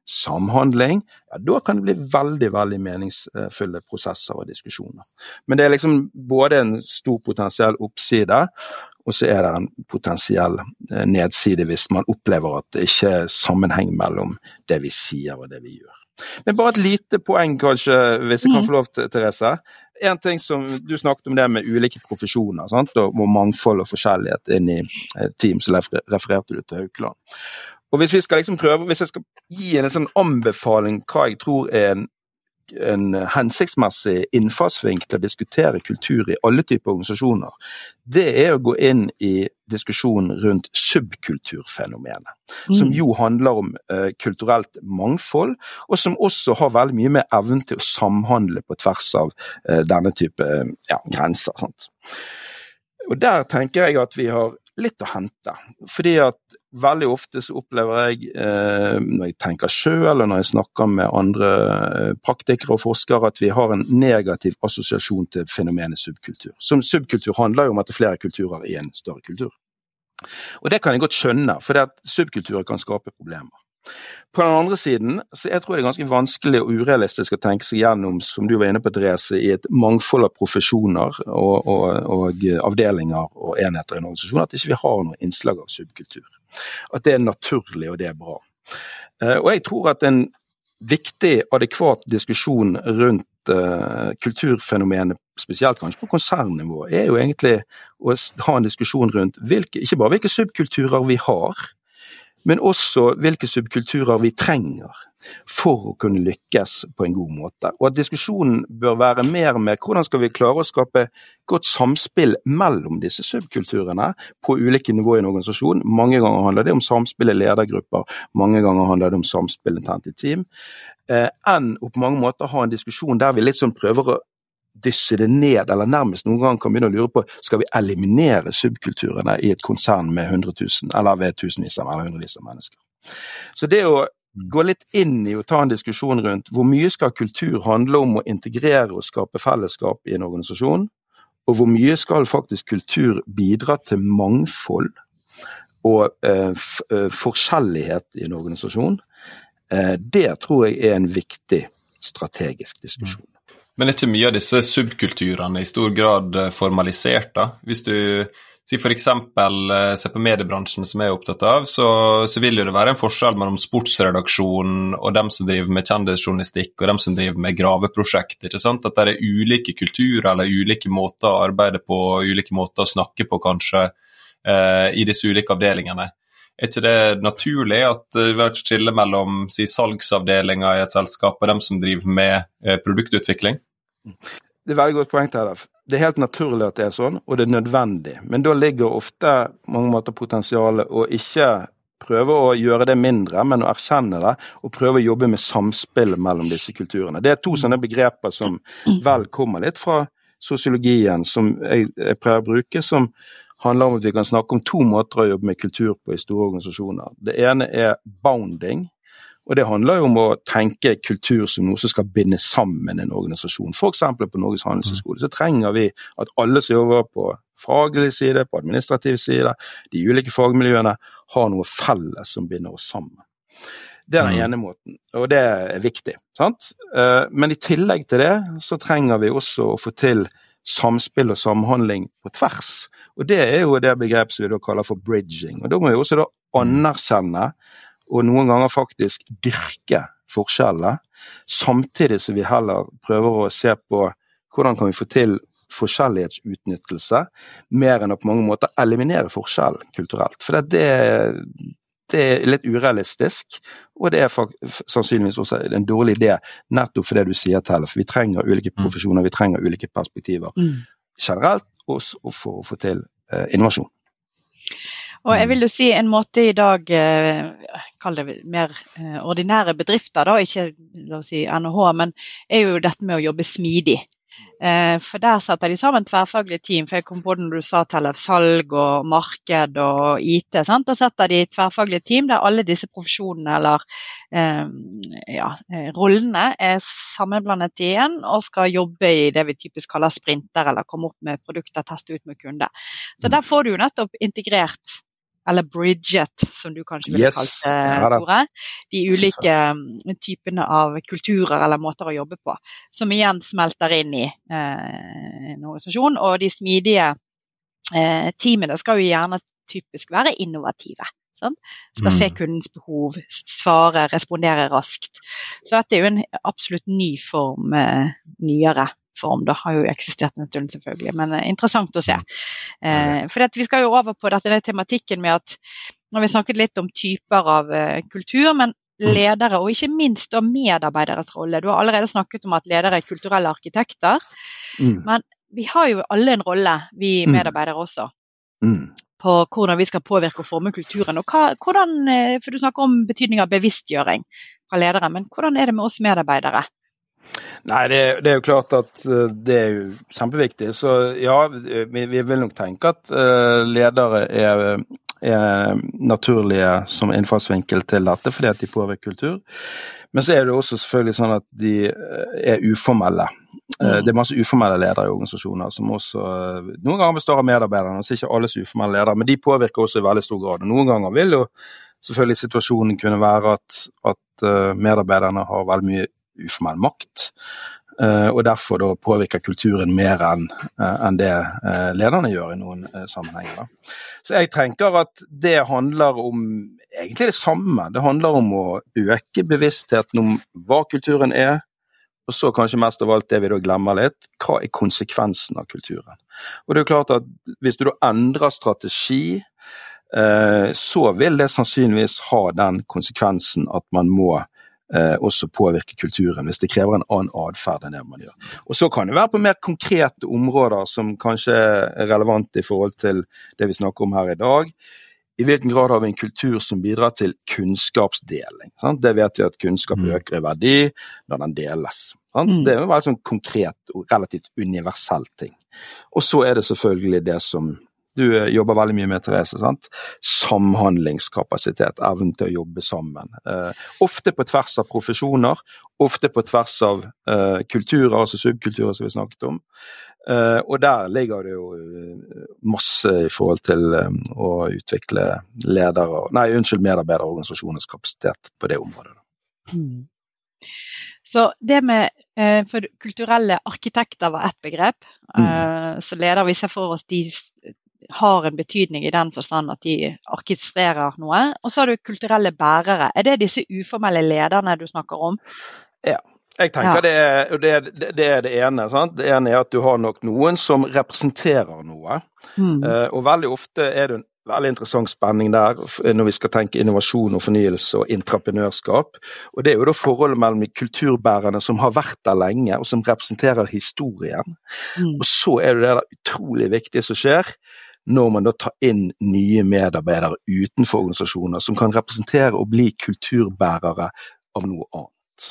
[SPEAKER 4] samhandling, ja, da kan det bli veldig veldig meningsfulle prosesser og diskusjoner. Men det er liksom både en stor potensiell oppside, og så er det en potensiell eh, nedside hvis man opplever at det ikke er sammenheng mellom det vi sier og det vi gjør. Men bare et lite poeng, kanskje, hvis jeg kan mm. få lov til, Therese. En ting som Du snakket om det med ulike profesjoner sant? og mangfold og forskjellighet inn i team, så refererte du til Haukeland. Og Hvis vi skal liksom prøve, hvis jeg skal gi en sånn anbefaling hva jeg tror er en en hensiktsmessig innfallsvinkel til å diskutere kultur i alle typer organisasjoner, det er å gå inn i diskusjonen rundt subkulturfenomenet. Mm. Som jo handler om uh, kulturelt mangfold, og som også har veldig mye med evnen til å samhandle på tvers av uh, denne type ja, grenser. Sant? Og Der tenker jeg at vi har litt å hente. Fordi at veldig ofte så opplever jeg, eh, når jeg tenker sjøl eller når jeg snakker med andre eh, praktikere og forskere, at vi har en negativ assosiasjon til fenomenet subkultur. Som subkultur handler jo om at det er flere kulturer i en større kultur. Og det kan jeg godt skjønne, for subkulturer kan skape problemer. På den andre siden så jeg tror det er ganske vanskelig og urealistisk å tenke seg gjennom, som du var inne på Therese, i et mangfold av profesjoner og, og, og avdelinger og enheter i en organisasjon, at ikke vi har noe innslag av subkultur. At det er naturlig og det er bra. Eh, og jeg tror at en viktig, adekvat diskusjon rundt uh, kulturfenomenet, spesielt kanskje på konsernnivå, er jo egentlig å ha en diskusjon rundt hvilke, ikke bare hvilke subkulturer vi har, men også hvilke subkulturer vi trenger for å kunne lykkes på en god måte. Og at diskusjonen bør være mer med hvordan skal vi klare å skape godt samspill mellom disse subkulturene på ulike nivåer i en organisasjon. Mange ganger handler det om samspill i ledergrupper, mange ganger handler det om samspill internt i team. Eh, enn å på mange måter ha en diskusjon der vi sånn prøver å dysse det ned, eller nærmest noen gang kan begynne å lure på skal vi eliminere subkulturene i et konsern med 100 000, eller ved tusenvis av eller hundrevis av mennesker. Så det å gå litt inn i å ta en diskusjon rundt hvor mye skal kultur handle om å integrere og skape fellesskap i en organisasjon, og hvor mye skal faktisk kultur bidra til mangfold og eh, eh forskjellighet i en organisasjon, eh, det tror jeg er en viktig strategisk diskusjon.
[SPEAKER 2] Men er ikke mye av disse subkulturene i stor grad eh, formalisert? da? Hvis du si f.eks. Eh, ser på mediebransjen som jeg er opptatt av, så, så vil det være en forskjell mellom sportsredaksjonen og dem som driver med kjendisjournalistikk og dem som driver med graveprosjekt. ikke sant? At det er ulike kulturer eller ulike måter å arbeide på, ulike måter å snakke på kanskje, eh, i disse ulike avdelingene. Er ikke det naturlig at det er et skille mellom si, salgsavdelinga i et selskap og dem som driver med eh, produktutvikling?
[SPEAKER 4] Det er veldig godt poeng, Tellef. Det er helt naturlig at det er sånn, og det er nødvendig. Men da ligger ofte mange måter potensialet å ikke prøve å gjøre det mindre, men å erkjenne det og prøve å jobbe med samspill mellom disse kulturene. Det er to sånne begreper som vel kommer litt fra sosiologien som jeg, jeg prøver å bruke, som handler om at vi kan snakke om to måter å jobbe med kultur på i store organisasjoner. Det ene er bounding. Og Det handler jo om å tenke kultur som noe som skal binde sammen en organisasjon. F.eks. på Norges handelshøyskole så trenger vi at alle som jobber på faglig side, på administrativ side, de ulike fagmiljøene, har noe felles som binder oss sammen. Det er den mm. ene måten, og det er viktig. sant? Eh, men i tillegg til det så trenger vi også å få til samspill og samhandling på tvers. Og Det er jo det begrepet som vi da kaller for bridging. Og Da må vi også da anerkjenne, og noen ganger faktisk dyrke, forskjellene. Samtidig som vi heller prøver å se på hvordan kan vi få til forskjellighetsutnyttelse, mer enn å på mange måter eliminere forskjell kulturelt. For det, det er litt urealistisk, og det er sannsynligvis også en dårlig idé, nettopp for det du sier, Telle. For vi trenger ulike mm. profesjoner, vi trenger ulike perspektiver mm. generelt, og for å få til eh, innovasjon.
[SPEAKER 3] Og jeg vil jo si en måte i dag, eh, kall det mer eh, ordinære bedrifter, da, ikke la oss si NHH, men er jo dette med å jobbe smidig. Eh, for der setter de sammen tverrfaglige team. For jeg kom på det når du sa til salg og marked og IT. Sant? Da setter de tverrfaglige team der alle disse profesjonene eller ja, rollene er sammenblandet igjen og skal jobbe i det vi typisk kaller sprinter, eller komme opp med produkter, teste ut med kunder. Så der får du jo nettopp integrert eller Bridget, som du kanskje ville yes. kalt det, Tore. De ulike mm, typene av kulturer eller måter å jobbe på, som igjen smelter inn i eh, en organisasjon. Og de smidige eh, teamene skal jo gjerne typisk være innovative. Sant? Skal se mm. kundens behov, svare, respondere raskt. Så dette er jo en absolutt ny form, eh, nyere form. Det har jo eksistert en stund, selvfølgelig, men eh, interessant å se. Eh, for vi skal jo over på dette tematikken med at når vi snakket litt om typer av eh, kultur, men mm. ledere, og ikke minst da medarbeideres rolle. Du har allerede snakket om at ledere er kulturelle arkitekter. Mm. Men vi har jo alle en rolle, vi mm. medarbeidere også. Mm. På hvordan vi skal påvirke og forme kulturen. Og hva, hvordan, for Du snakker om betydning av bevisstgjøring fra ledere, men hvordan er det med oss medarbeidere?
[SPEAKER 4] Nei, det, det, er jo klart at eh, det er jo kjempeviktig. Så ja, vi, vi vil nok tenke at uh, ledere er, er, naturlige som innfallsvinkel til dette, fordi at de påvirker kultur. Men så er det også selvfølgelig sånn at de eh, er uformelle. Mm. Det er masse uformelle ledere i organisasjoner som også noen ganger består av medarbeidere. Så ikke alle uformelle ledere, men de påvirker også i veldig stor grad. Noen ganger vil jo selvfølgelig situasjonen kunne være at, at medarbeiderne har veldig mye uformell makt. Uh, og derfor da påvirker kulturen mer enn uh, en det uh, lederne gjør i noen sammenhenger. Da. Så jeg tenker at det handler om egentlig det samme. Det handler om å øke bevisstheten om hva kulturen er, og så kanskje mest av alt det vi da glemmer litt, hva er konsekvensen av kulturen. Og det er jo klart at Hvis du da endrer strategi, så vil det sannsynligvis ha den konsekvensen at man må eh, også påvirke kulturen, hvis det krever en annen atferd enn det man gjør. Og Så kan det være på mer konkrete områder som kanskje er relevante i forhold til det vi snakker om her i dag. I hvilken grad har vi en kultur som bidrar til kunnskapsdeling? Sant? Det vet vi at kunnskap mm. øker i verdi når den deles. Sant? Det er en sånn konkret og relativt universell ting. Og så er det selvfølgelig det som du eh, jobber veldig mye med, Therese. sant? Samhandlingskapasitet, evnen til å jobbe sammen. Eh, ofte på tvers av profesjoner, ofte på tvers av eh, kulturer, altså subkulturer som vi snakket om. Eh, og der ligger det jo eh, masse i forhold til eh, å utvikle ledere, nei, unnskyld, medarbeiderorganisasjoners kapasitet på det området. Mm.
[SPEAKER 3] Så det med for Kulturelle arkitekter var ett begrep. Mm. Så leder vi ser for oss de har en betydning i den forstand at de orkestrerer noe. Og så har du kulturelle bærere. Er det disse uformelle lederne du snakker om?
[SPEAKER 4] Ja. Jeg tenker ja. det, er, det, det, er, det ene. Sant? Det ene er at du har nok noen som representerer noe. Mm. Uh, og veldig ofte er det en veldig interessant spenning der når vi skal tenke innovasjon og fornyelse og entreprenørskap. Og Det er jo da forholdet mellom de kulturbærerne som har vært der lenge, og som representerer historien. Mm. Og så er det det utrolig viktige som skjer, når man da tar inn nye medarbeidere utenfor organisasjoner som kan representere og bli kulturbærere av noe annet.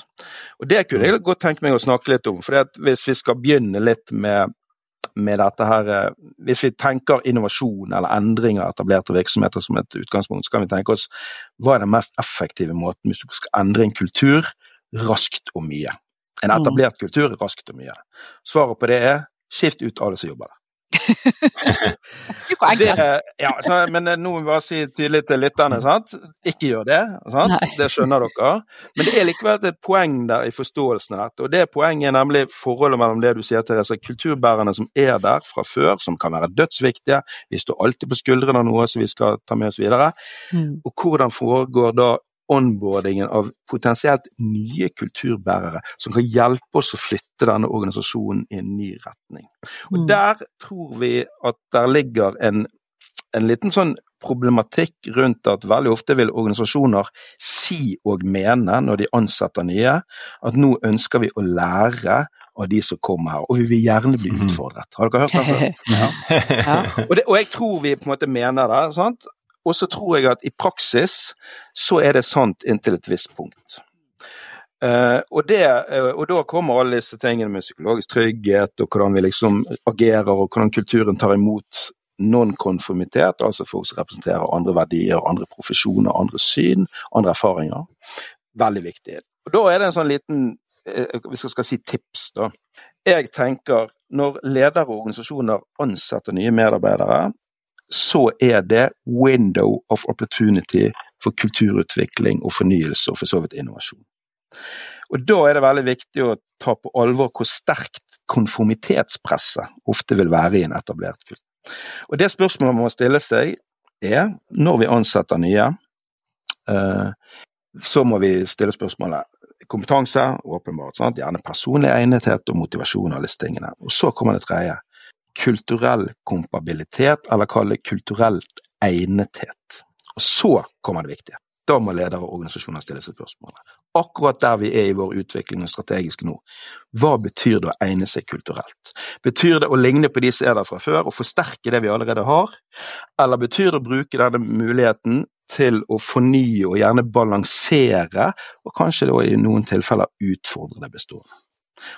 [SPEAKER 4] Og Det kunne jeg godt tenke meg å snakke litt om. for Hvis vi skal begynne litt med med dette her eh, Hvis vi tenker innovasjon eller endring av etablerte virksomheter som et utgangspunkt, så kan vi tenke oss hva er den mest effektive måten hvis du skal endre en kultur raskt og mye. En mm. etablert kultur raskt og mye. Svaret på det er skift ut alle som jobber der. Det, ja, så, men nå må vi bare si tydelig til lytterne, sant? ikke gjør det. Sant? Det skjønner dere. Men det er likevel et poeng der i forståelsen av dette. Og det poenget er nemlig forholdet mellom det du sier disse kulturbærerne som er der fra før, som kan være dødsviktige. Vi står alltid på skuldrene av noe som vi skal ta med oss videre. Mm. Og hvordan foregår da onboardingen av potensielt nye kulturbærere som kan hjelpe oss å flytte denne organisasjonen i en ny retning. Og mm. Der tror vi at der ligger en, en liten sånn problematikk rundt at veldig ofte vil organisasjoner si og mene når de ansetter nye, at nå ønsker vi å lære av de som kommer her, og vi vil gjerne bli mm. utfordret. Har dere hørt det før? Ja. og, det, og, jeg tror vi på en måte mener det. Sant? Og så tror jeg at i praksis så er det sant inntil et visst punkt. Uh, og, det, uh, og, da kommer alle disse tingene med psykologisk trygghet, og hvordan vi liksom agerer, og hvordan kulturen tar imot nonkonformitet, altså folk som representerer andre verdier, andre profesjoner, andre syn, andre erfaringer. Veldig viktig. Og Da er det en sånn liten uh, hvis jeg skal si tips, da. Jeg tenker når ledere og organisasjoner ansetter nye medarbeidere, så er det window of opportunity for kulturutvikling og fornyelse, og for så vidt innovasjon. Og Da er det veldig viktig å ta på alvor hvor sterkt konformitetspresset ofte vil være i en etablert kultur. Og Det spørsmålet man må stille seg er, når vi ansetter nye, eh, så må vi stille spørsmålet kompetanse, åpenbart. Sant? Gjerne personlig egnethet og motivasjon av disse tingene. Og så kommer det tredje kulturell kompabilitet, eller kall det kulturelt egnethet. Og så kommer det viktige. Da må ledere og organisasjoner stille seg spørsmålet. Akkurat der vi er i vår utvikling og strategisk nå, hva betyr det å egne seg kulturelt? Betyr det å ligne på de som er der fra før, og forsterke det vi allerede har? Eller betyr det å bruke denne muligheten til å fornye og gjerne balansere, og kanskje da i noen tilfeller utfordre det bestående?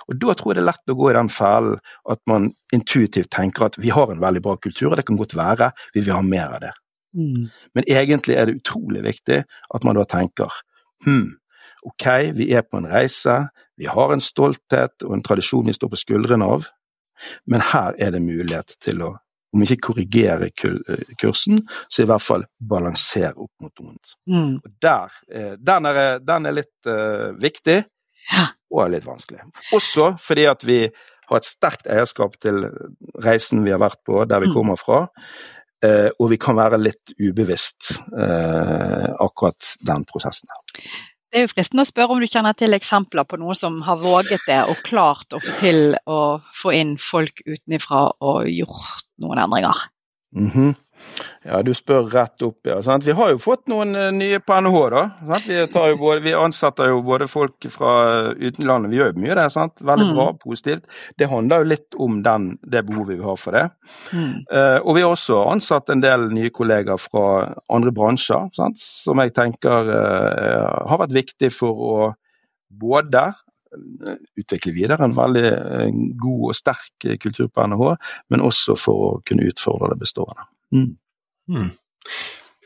[SPEAKER 4] Og Da tror jeg det er lett å gå i den fellen at man intuitivt tenker at vi har en veldig bra kultur, og det kan godt være vi vil ha mer av det. Mm. Men egentlig er det utrolig viktig at man da tenker hm, ok, vi er på en reise, vi har en stolthet og en tradisjon vi står på skuldrene av, men her er det mulighet til å om ikke korrigere kursen, så i hvert fall balansere opp mot noe. Mm. Der, eh, den, er, den, er, litt uh, viktig, og er litt vanskelig. Også fordi at vi har et sterkt eierskap til reisen vi har vært på, der vi mm. kommer fra. Eh, og vi kan være litt ubevisst eh, akkurat den prosessen.
[SPEAKER 3] Det er jo fristende å spørre om du kjenner til eksempler på noen som har våget det og klart å få til å få inn folk utenfra og gjort noen endringer?
[SPEAKER 4] Mm -hmm. Ja, du spør rett opp, ja. Sant? Vi har jo fått noen uh, nye på NHH, da. Vi, både, vi, ansetter jo både folk fra utenlandet, vi gjør jo mye der. Sant? Veldig mm. bra, positivt. Det handler jo litt om den, det behovet vi har for det. Mm. Uh, og vi har også ansatt en del nye kollegaer fra andre bransjer, sant? som jeg tenker uh, har vært viktig for å både utvikle videre en veldig god og sterk kultur på NHH, men også for å kunne utfordre det bestående. Mm.
[SPEAKER 2] Mm.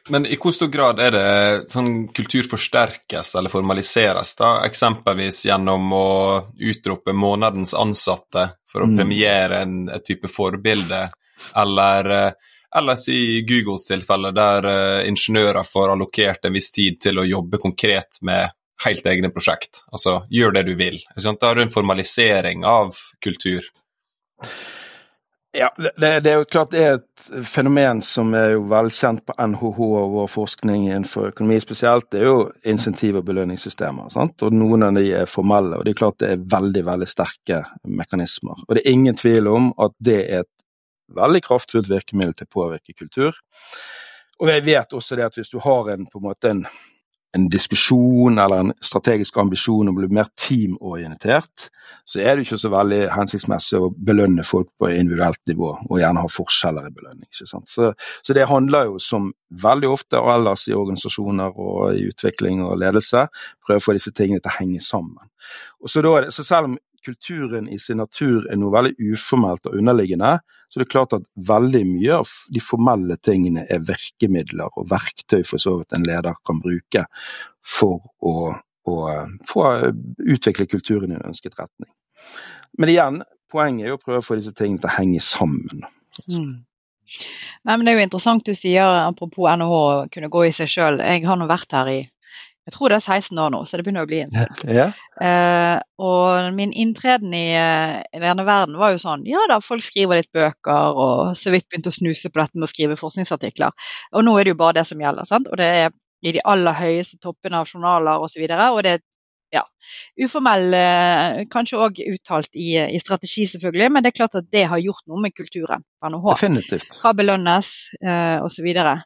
[SPEAKER 2] Men i hvor stor grad er det sånn kultur forsterkes eller formaliseres, da? eksempelvis gjennom å utrope månedens ansatte for å mm. premiere en, et type forbilde, eller, ellers i Googles tilfelle, der uh, ingeniører får allokert en viss tid til å jobbe konkret med helt egne prosjekt. Altså gjør det du vil. Da har du en formalisering av kultur.
[SPEAKER 4] Ja, det, det, er jo klart det er et fenomen som er jo velkjent på NHH og vår forskning innenfor økonomi spesielt. Det er jo insentiv- og belønningssystemer. Sant? og Noen av de er formelle, og det er klart det er veldig veldig sterke mekanismer. Og Det er ingen tvil om at det er et veldig kraftfullt virkemiddel til å påvirke kultur. Og jeg vet også det at hvis du har en, på en måte en en diskusjon eller en strategisk ambisjon om å bli mer teamorientert, så er det ikke så veldig hensiktsmessig å belønne folk på individuelt nivå, og gjerne ha forskjeller i belønning. Så, så, det handler jo som veldig ofte og ellers i organisasjoner og i utvikling og ledelse, prøve å få disse tingene til å henge sammen. Så, da, så selv om kulturen i sin natur er noe veldig uformelt og underliggende, så det er klart at veldig mye av de formelle tingene er virkemidler og verktøy for så vidt en leder kan bruke for å, å få utvikle kulturen i en ønsket retning. Men igjen, poenget er jo å prøve å få disse tingene til å henge sammen. Mm.
[SPEAKER 3] Nei, men Det er jo interessant du sier, apropos NHH kunne gå i seg sjøl. Jeg har nå vært her i jeg tror det er 16 år nå, så det begynner å bli en stund.
[SPEAKER 4] Ja.
[SPEAKER 3] Eh, og min inntreden i, eh, i, denne verden var jo sånn Ja da, folk skriver litt bøker og så vidt begynte å snuse på dette med å skrive forskningsartikler. Og nå er det jo bare det som gjelder. sant? Og det er i de aller høyeste toppene av journaler osv. Og, så videre, og det er ja, uformell, kanskje òg uttalt i, i, strategi, selvfølgelig, men det er klart at det har gjort noe med kulturen.
[SPEAKER 4] Definitivt.
[SPEAKER 3] Hva belønnes, eh, osv. Og så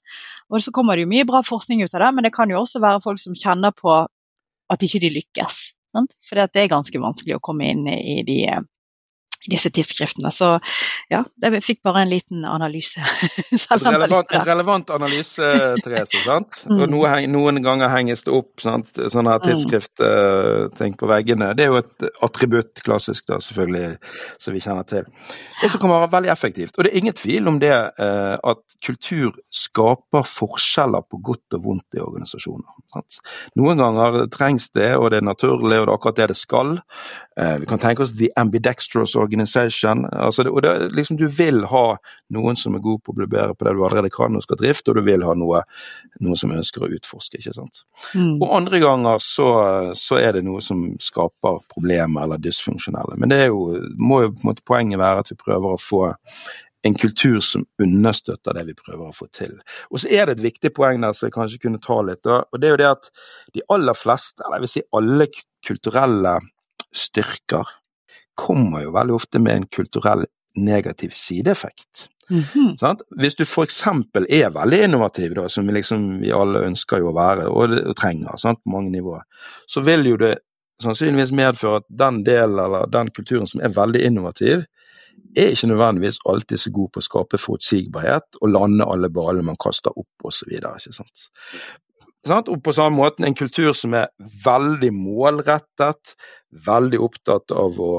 [SPEAKER 3] kommer det jo mye bra forskning ut av det, men det kan jo også være folk som kjenner på at ikke de lykkes. For det er ganske vanskelig å komme inn i de eh, disse tidsskriftene. Så ja, jeg fikk bare en liten analyse.
[SPEAKER 4] relevant, en relevant analyse, Therese. sant? Mm. Og noe, noen ganger henges det opp sant? sånne her tidsskriftting på veggene. Det er jo et attributt, klassisk da, selvfølgelig, som vi kjenner til. Og som kan være veldig effektivt. Og det er ingen tvil om det eh, at kultur skaper forskjeller på godt og vondt i organisasjoner. Sant? Noen ganger trengs det, og det er naturlig, og det er akkurat det det skal. Eh, vi kan tenke oss the ambidextrous organization. Altså det, det, liksom, du vil ha noen som er god på å bli bedre på det du allerede kan og skal drifte, og du vil ha noe, noen som ønsker å utforske. ikke sant? Mm. Og andre ganger så, så, er det noe som skaper problemer eller dysfunksjonelle. Men det er jo, må jo på en måte poenget være at vi prøver å få en kultur som understøtter det vi prøver å få til. Og så er det et viktig poeng der som jeg kanskje kunne ta litt, og det er jo det at de aller fleste, eller jeg vil si alle kulturelle styrker kommer jo veldig ofte med en kulturell negativ sideeffekt. Mm -hmm. Hvis du f.eks. er veldig innovativ, da, som vi, liksom, vi alle ønsker jo å være og, og trenger sant, på mange nivåer, så vil jo det sannsynligvis medføre at den delen eller den kulturen som er veldig innovativ, er ikke nødvendigvis alltid så god på å skape forutsigbarhet og lande alle ballene man kaster opp osv. Og på samme måte en kultur som er veldig målrettet, veldig opptatt av å,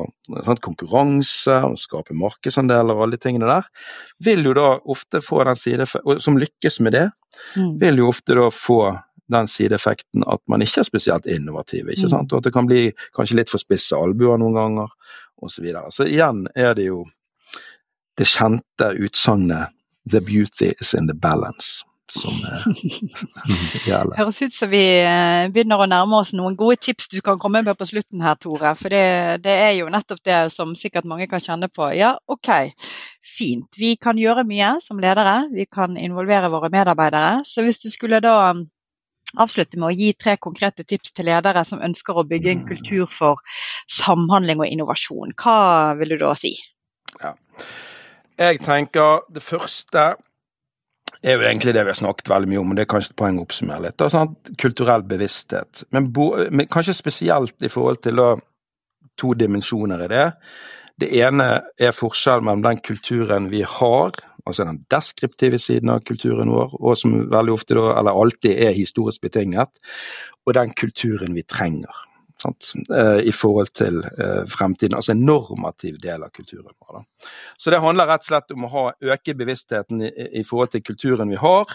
[SPEAKER 4] sant, konkurranse å skape markedsandeler og alle de tingene der, vil jo da ofte få den sideeffekten, som lykkes med det, mm. vil jo ofte da få den sideeffekten at man ikke er spesielt innovativ, ikke mm. sant? og at det kan bli kanskje litt for spisse albuer noen ganger, osv. Så, videre. så igjen er det jo det kjente utsagnet 'the beauty is in the balance' som
[SPEAKER 3] gjelder. Høres ut som vi eh, begynner å nærme oss noen gode tips du kan komme med på slutten her, Tore. For det, det, er jo nettopp det som sikkert mange kan kjenne på. Ja, OK, fint. Vi kan gjøre mye som ledere. Vi kan involvere våre medarbeidere. Så hvis du skulle da um, avslutte med å gi tre konkrete tips til ledere som ønsker å bygge en kultur for samhandling og innovasjon, hva vil du da si?
[SPEAKER 4] Ja. Jeg tenker det første er jo egentlig det vi har snakket veldig mye om, og det er kanskje et poeng å oppsummere litt. Sånn kulturell bevissthet, men, bo, men, kanskje spesielt i forhold til da, to dimensjoner i det. Det ene er forskjellen mellom den kulturen vi har, altså den deskriptive siden av kulturen vår, og som veldig ofte da, eller alltid er historisk betinget, og den kulturen vi trenger. Eh, i forhold til eh, fremtiden. Altså en normativ del av kulturen vår. Så det handler rett og slett om å ha, øke bevisstheten i, i, forhold til kulturen vi har,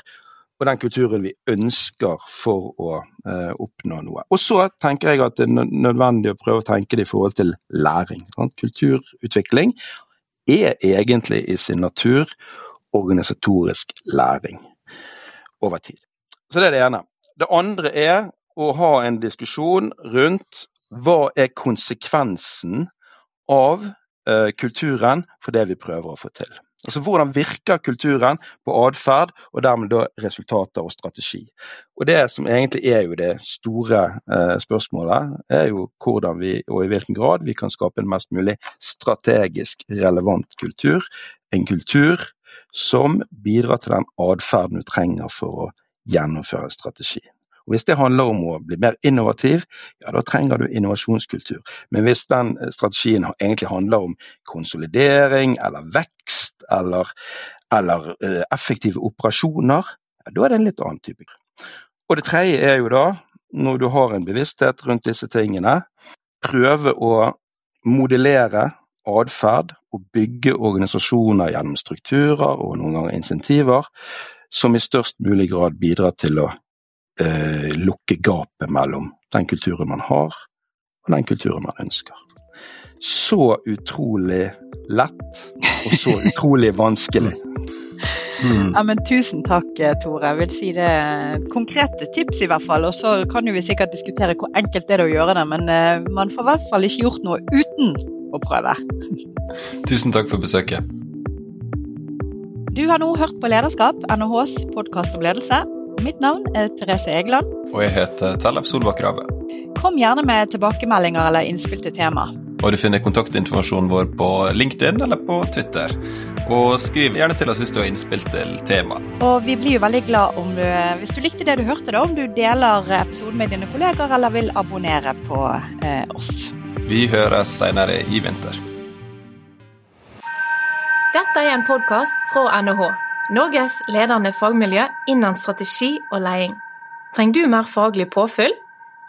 [SPEAKER 4] og den kulturen vi ønsker for å eh, oppnå noe. Og så tenker jeg at det er nødvendig å prøve å tenke det i forhold til læring. Sant? Kulturutvikling er egentlig i sin natur organisatorisk læring over tid. Så det er det ene. Det andre er å ha en diskusjon rundt hva er konsekvensen av eh, kulturen for det vi prøver å få til. Altså Hvordan virker kulturen på atferd, og dermed da resultater og strategi. Og Det som egentlig er jo det store eh, spørsmålet, er jo hvordan vi, og i hvilken grad, vi kan skape en mest mulig strategisk relevant kultur. En kultur som bidrar til den atferden du trenger for å gjennomføre en strategi. Og Hvis det handler om å bli mer innovativ, ja da trenger du innovasjonskultur. Men hvis den eh, strategien egentlig handler om konsolidering eller vekst eller, eller uh, effektive operasjoner, ja, da er det en litt annen type. Og det tredje er jo da, når du har en bevissthet rundt disse tingene, prøve å modellere atferd og bygge organisasjoner gjennom strukturer og noen ganger insentiver som i størst mulig grad bidrar til å eh, lukke gapet mellom den kulturen man har og den kulturen man ønsker. Så utrolig lett og så utrolig vanskelig.
[SPEAKER 3] Mm. Ja, men Tusen takk, Tore. Jeg vil si det konkrete tips, i hvert fall. Og så kan vi sikkert diskutere hvor enkelt det er å gjøre det, men uh, man får i hvert fall ikke gjort noe uten å prøve.
[SPEAKER 2] Tusen takk for besøket.
[SPEAKER 3] Du har nå hørt på Lederskap, NHHs podkast om ledelse. Mitt navn er Therese Egeland.
[SPEAKER 2] Og jeg heter Tellef Solbakk Rave.
[SPEAKER 3] Kom gjerne med tilbakemeldinger eller innspill til tema.
[SPEAKER 2] Og du finner kontaktinformasjonen vår på LinkedIn eller på Twitter. Og skriv gjerne til oss hvis du har innspill til tema.
[SPEAKER 3] Og vi blir jo veldig glad om du, hvis du likte det du hørte, da, om du deler episoden med dine kolleger eller vil abonnere på eh, oss.
[SPEAKER 2] Vi høres senere i vinter.
[SPEAKER 1] Dette er en podkast fra NHH, Norges ledende fagmiljø innen strategi og leding. Trenger du mer faglig påfyll?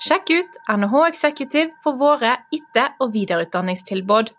[SPEAKER 1] Sjekk ut NHH Executive for våre etter- og videreutdanningstilbud.